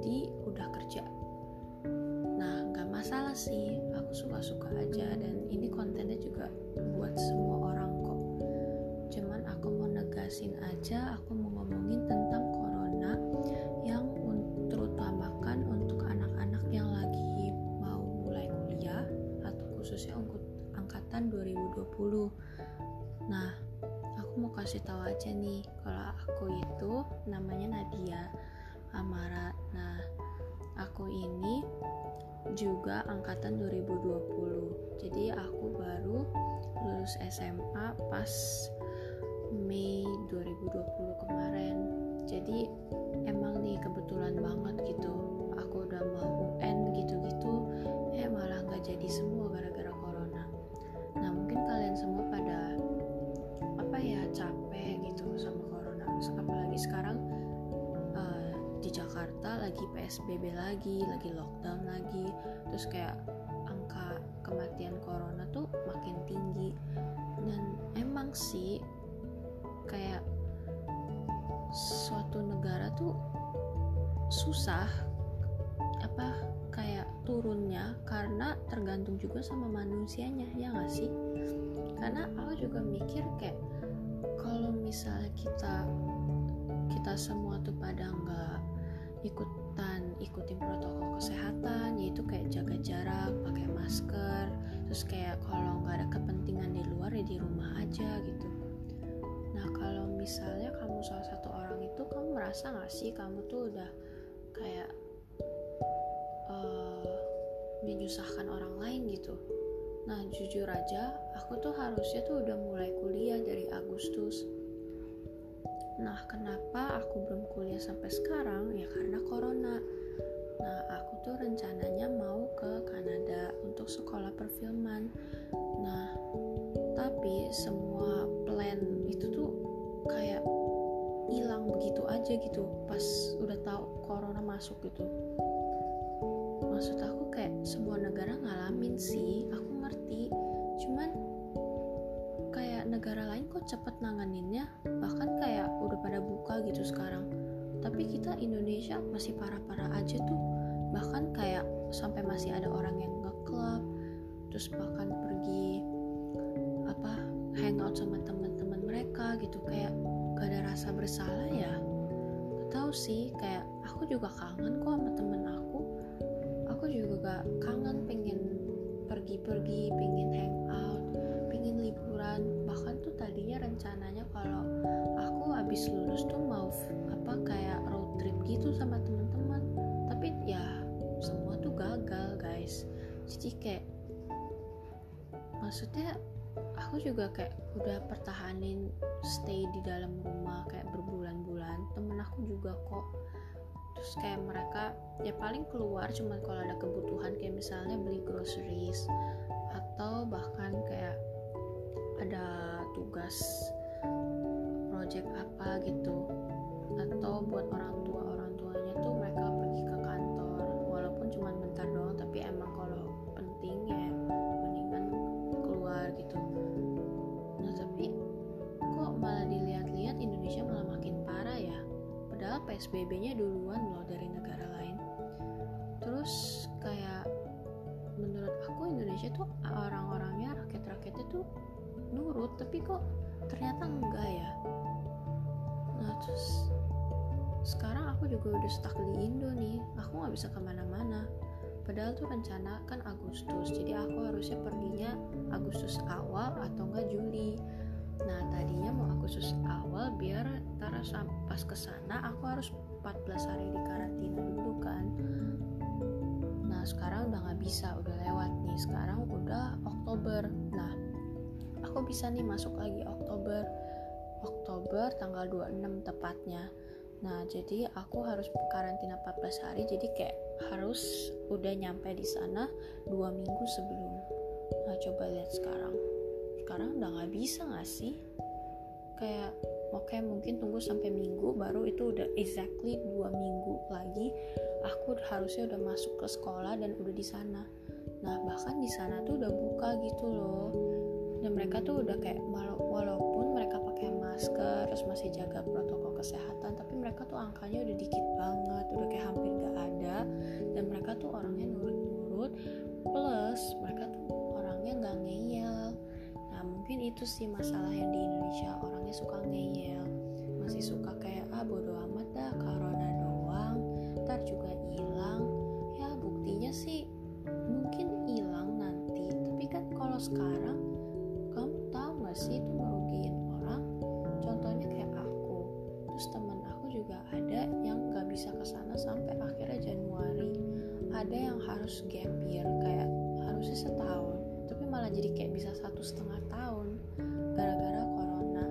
jadi udah kerja. Nah nggak masalah sih aku suka-suka aja dan ini kontennya juga buat semua orang kok. Cuman aku mau negasin aja aku mau ngomongin tentang corona yang terutamakan untuk anak-anak yang lagi mau mulai kuliah atau khususnya untuk angkatan 2020 nah aku mau kasih tahu aja nih kalau aku itu namanya Nadia juga angkatan 2020 jadi aku baru lulus SMA pas Mei 2020 kemarin. Jadi emang nih kebetulan banget gitu. Aku udah mau UN gitu-gitu eh malah nggak jadi semua Jakarta lagi PSBB lagi lagi lockdown lagi. Terus kayak angka kematian corona tuh makin tinggi. Dan emang sih kayak suatu negara tuh susah apa kayak turunnya karena tergantung juga sama manusianya ya gak sih? Karena aku juga mikir kayak kalau misalnya kita kita semua tuh pada nggak ikutan ikutin protokol kesehatan yaitu kayak jaga jarak pakai masker terus kayak kalau nggak ada kepentingan di luar ya di rumah aja gitu. Nah kalau misalnya kamu salah satu orang itu kamu merasa nggak sih kamu tuh udah kayak uh, menyusahkan orang lain gitu? Nah jujur aja aku tuh harusnya tuh udah mulai kuliah dari Agustus Nah, kenapa aku belum kuliah sampai sekarang? Ya karena corona. Nah, aku tuh rencananya mau ke Kanada untuk sekolah perfilman. Nah, tapi semua plan itu tuh kayak hilang begitu aja gitu pas udah tahu corona masuk gitu. Maksud aku kayak semua negara ngalamin sih, aku ngerti. Cuman negara lain kok cepet nanganinnya bahkan kayak udah pada buka gitu sekarang. Tapi kita Indonesia masih parah-parah aja tuh. Bahkan kayak sampai masih ada orang yang ngeklub terus bahkan pergi apa hangout sama teman-teman mereka gitu. Kayak gak ada rasa bersalah ya. Gak tahu sih kayak aku juga kangen kok sama temen aku. Aku juga gak kangen pengen pergi-pergi pengen hangout habis lulus tuh mau apa kayak road trip gitu sama teman-teman. Tapi ya semua tuh gagal guys. Jadi kayak maksudnya aku juga kayak udah pertahanin stay di dalam rumah kayak berbulan-bulan. Temen aku juga kok. Terus kayak mereka ya paling keluar cuma kalau ada kebutuhan kayak misalnya beli groceries atau bahkan kayak ada tugas project apa gitu. Atau buat orang tua orang tuanya tuh mereka pergi ke kantor. Walaupun cuma bentar doang tapi emang kalau penting ya mendingan keluar gitu. Nah tapi kok malah dilihat-lihat Indonesia malah makin parah ya? Padahal PSBB-nya duluan loh dari negara lain. Terus kayak menurut aku Indonesia tuh orang-orangnya rakyat-rakyatnya tuh nurut tapi kok ternyata enggak ya nah terus sekarang aku juga udah stuck di Indo nih. Aku nggak bisa ke mana-mana. Padahal tuh rencana kan Agustus jadi aku harusnya perginya Agustus awal atau enggak Juli. Nah tadinya mau Agustus awal biar ntar pas ke sana aku harus 14 hari di karantina dulu kan. Nah sekarang udah nggak bisa udah lewat nih. Sekarang udah Oktober. Nah aku bisa nih masuk lagi Oktober Oktober tanggal 26 tepatnya. Nah jadi aku harus karantina 14 hari jadi kayak harus udah nyampe di sana dua minggu sebelum. Nah coba lihat sekarang. Sekarang udah nggak bisa nggak sih? Kayak oke okay, mungkin tunggu sampai minggu baru itu udah exactly dua minggu lagi aku harusnya udah masuk ke sekolah dan udah di sana. Nah bahkan di sana tuh udah buka gitu loh. Dan mereka tuh udah kayak walaupun mereka pakai masker terus masih jaga protokol kesehatan tapi mereka tuh angkanya udah dikit banget udah kayak hampir gak ada dan mereka tuh orangnya nurut-nurut plus mereka tuh orangnya gak ngeyel. Nah mungkin itu sih masalah yang di Indonesia orangnya suka ngeyel masih suka kayak ah bodo amat dah corona doang ntar juga hilang. Ya buktinya sih mungkin hilang nanti tapi kan kalau sekarang harus gap year kayak harusnya setahun tapi malah jadi kayak bisa satu setengah tahun gara-gara corona.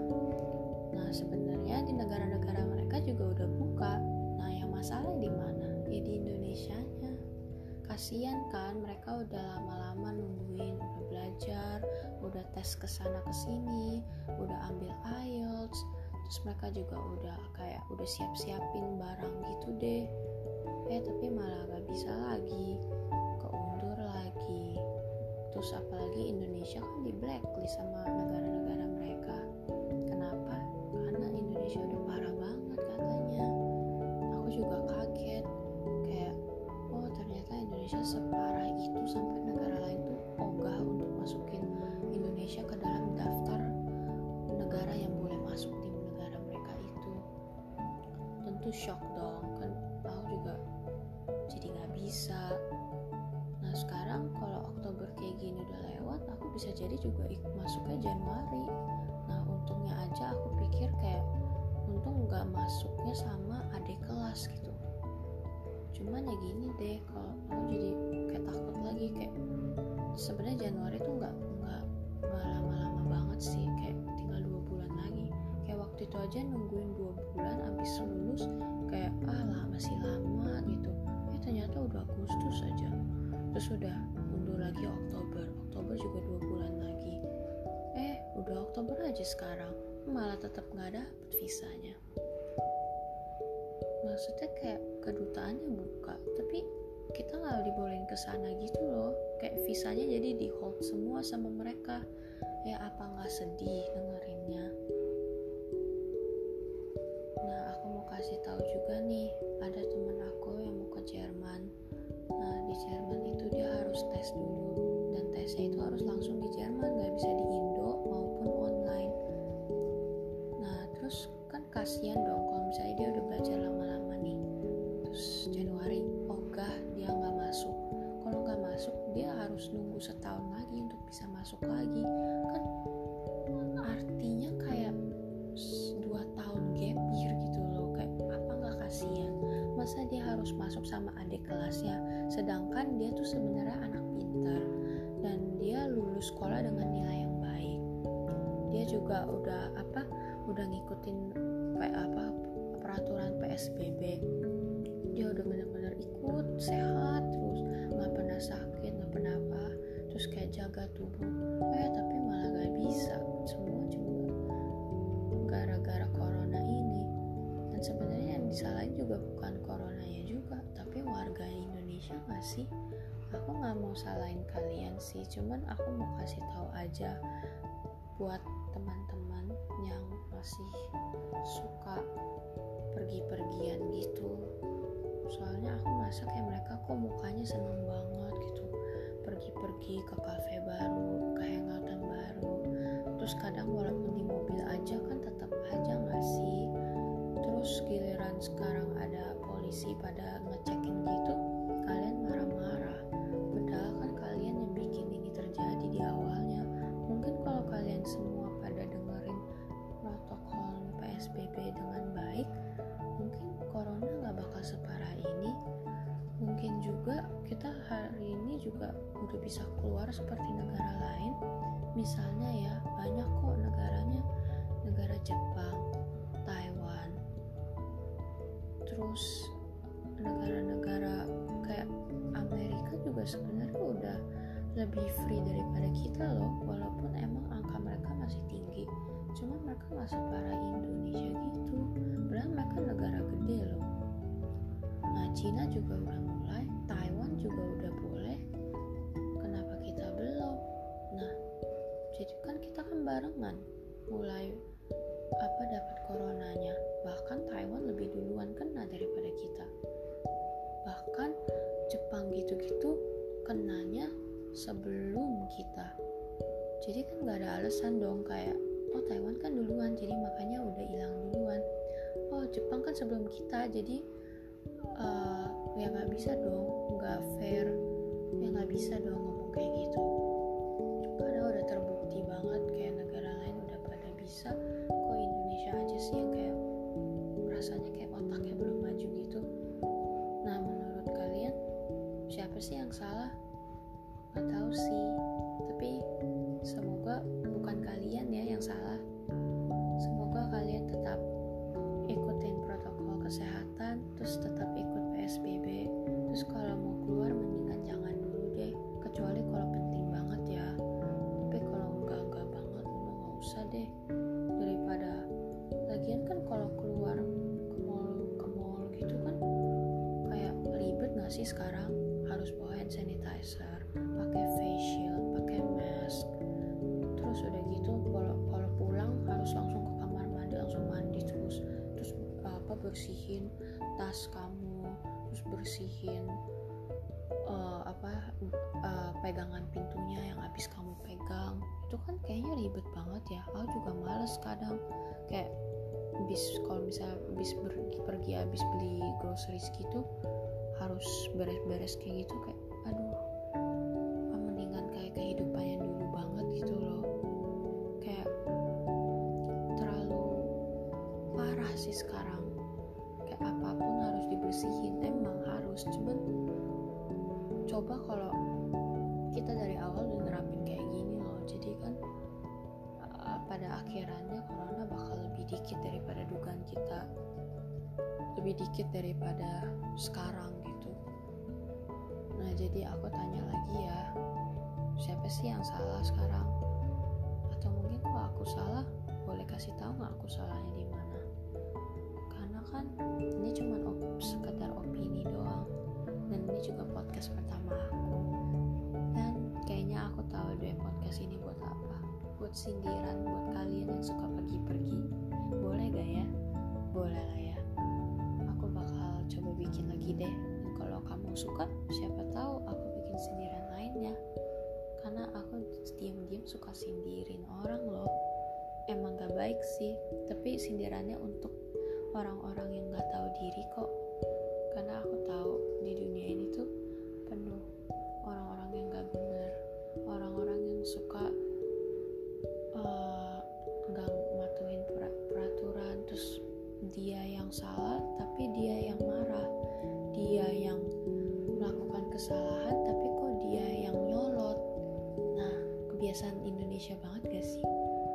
Nah sebenarnya di negara-negara mereka juga udah buka. Nah yang masalah di mana? Ya di Indonesia nya kasian kan mereka udah lama-lama nungguin udah belajar udah tes ke sana ke sini udah ambil IELTS. Terus mereka juga udah kayak udah siap-siapin barang gitu deh. Eh tapi malah gak bisa lagi terus apalagi Indonesia kan di blacklist sama negara-negara mereka. Kenapa? Karena Indonesia udah parah banget katanya. Aku juga kaget. Kayak oh ternyata Indonesia separah jadi juga masuknya Januari. Nah untungnya aja aku pikir kayak untung nggak masuknya sama adik kelas gitu. Cuman ya gini deh kalau aku jadi kayak takut lagi kayak sebenarnya Januari tuh nggak nggak lama-lama banget sih kayak tinggal dua bulan lagi. Kayak waktu itu aja nungguin dua bulan abis lulus kayak ah lah masih lama gitu. Eh ternyata udah Agustus aja. Terus udah mundur lagi Oktober Oktober juga dua bulan lagi. Eh udah Oktober aja sekarang. Malah tetap nggak dapet visanya. Maksudnya kayak kedutaannya buka tapi kita nggak dibolehin ke sana gitu loh. Kayak visanya jadi di hold semua sama mereka. Ya apa nggak sedih dengerinnya? Nah aku mau kasih tahu juga nih ada temen aku yang mau ke Jerman. Nah di Jerman itu dia harus tes dulu tesnya itu harus langsung di Jerman nggak bisa di Indo maupun online. Nah terus kan kasihan dong kalau misalnya dia udah juga udah apa udah ngikutin apa peraturan PSBB dia udah bener-bener ikut sehat terus nggak pernah sakit nggak pernah apa. Terus kayak jaga tubuh. Eh tapi malah gak bisa. Semua juga gara-gara corona ini. Dan sebenarnya yang disalahin juga bukan coronanya juga tapi warga Indonesia nggak sih? Aku nggak mau salahin kalian sih cuman aku mau kasih tahu aja buat teman-teman yang masih suka pergi-pergian gitu. Soalnya aku merasa kayak mereka kok mukanya seneng banget gitu. Pergi-pergi ke kafe baru ke hangoutan baru. Terus kadang walaupun di mobil aja kan tetap aja nggak sih? Terus giliran sekarang ada polisi pada ngecekin gitu bisa keluar seperti negara lain. Misalnya ya banyak kok negaranya. Negara Jepang Taiwan. Terus negara-negara kayak Amerika juga sebenarnya udah lebih free daripada kita loh walaupun emang angka mereka masih tinggi. Cuma mereka nggak separah Indonesia gitu. Padahal mereka negara gede loh. Nah Cina juga udah mulai Taiwan juga udah boleh nah jadi kan kita kan barengan. Mulai apa dapat coronanya. Bahkan Taiwan lebih duluan kena daripada kita. Bahkan Jepang gitu-gitu kenanya sebelum kita. Jadi kan nggak ada alasan dong kayak oh Taiwan kan duluan jadi makanya udah hilang duluan. Oh Jepang kan sebelum kita jadi uh, ya nggak bisa dong nggak fair ya nggak bisa dong ngomong kayak gitu banget kayak negara lain udah pada bisa kok Indonesia aja sih yang kayak rasanya kayak otaknya belum maju gitu. Nah menurut kalian siapa sih yang salah? Nggak tahu sih tapi semoga bukan kalian ya yang salah. Semoga kalian tetap ikutin protokol kesehatan terus tetap ikut PSBB terus kalau sekarang harus bawa hand sanitizer pakai face shield pakai mask. Terus udah gitu kalau kalau pulang harus langsung ke kamar mandi langsung mandi terus. Terus apa bersihin tas kamu terus bersihin uh, apa uh, pegangan pintunya yang habis kamu pegang. Itu kan kayaknya ribet banget ya. Aku juga males kadang. Kayak bis kalau misalnya bis pergi habis beli groceries gitu harus beres-beres kayak gitu kayak aduh mendingan kayak kehidupannya dulu banget gitu loh. Kayak terlalu parah sih sekarang. Kayak apa pun harus dibersihin emang harus. Cuman coba kalau kita dari awal udah nerapin kayak gini loh jadi kan uh, pada akhirannya corona bakal lebih dikit daripada dugaan kita lebih dikit daripada sekarang gitu. Nah jadi aku tanya lagi ya siapa sih yang salah sekarang? Atau mungkin kalau aku salah boleh kasih tahu nggak aku salahnya di mana? Karena kan ini cuma op sekedar opini doang. Dan ini juga podcast pertama aku. Dan kayaknya aku tahu deh podcast ini buat apa. Buat sindiran buat kalian yang suka pergi-pergi. Boleh gak ya? Boleh lah ya lagi deh. Dan kalau kamu suka siapa tahu aku bikin sindiran lainnya karena aku diam-diam suka sindirin orang loh. Emang gak baik sih tapi sindirannya untuk orang-orang yang gak tahu diri kok. Karena aku tahu di dunia ini tuh penuh orang-orang yang gak bener orang-orang yang suka uh, gak matuhin peraturan terus dia yang salah tapi dia yang kebiasaan Indonesia banget gak sih?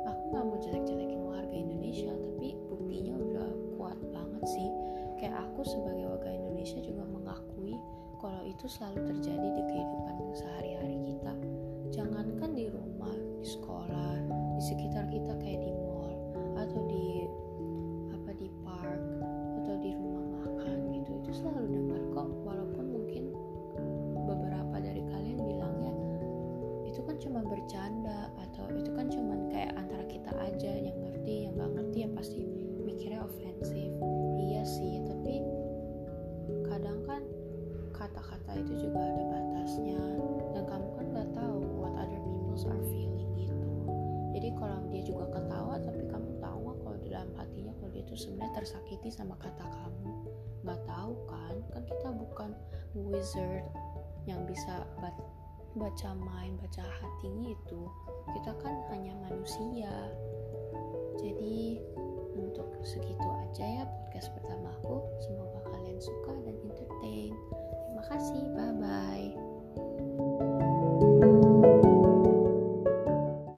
Aku gak mau jelek-jelekin warga Indonesia tapi buktinya udah kuat banget sih. Kayak aku sebagai warga Indonesia juga mengakui kalau itu selalu terjadi di kehidupan sehari-hari sebenarnya tersakiti sama kata kamu. Nggak tahu kan? Kan kita bukan wizard yang bisa baca mind baca hati itu. Kita kan hanya manusia. Jadi untuk segitu aja ya podcast pertamaku semoga kalian suka dan entertain. Terima kasih. Bye bye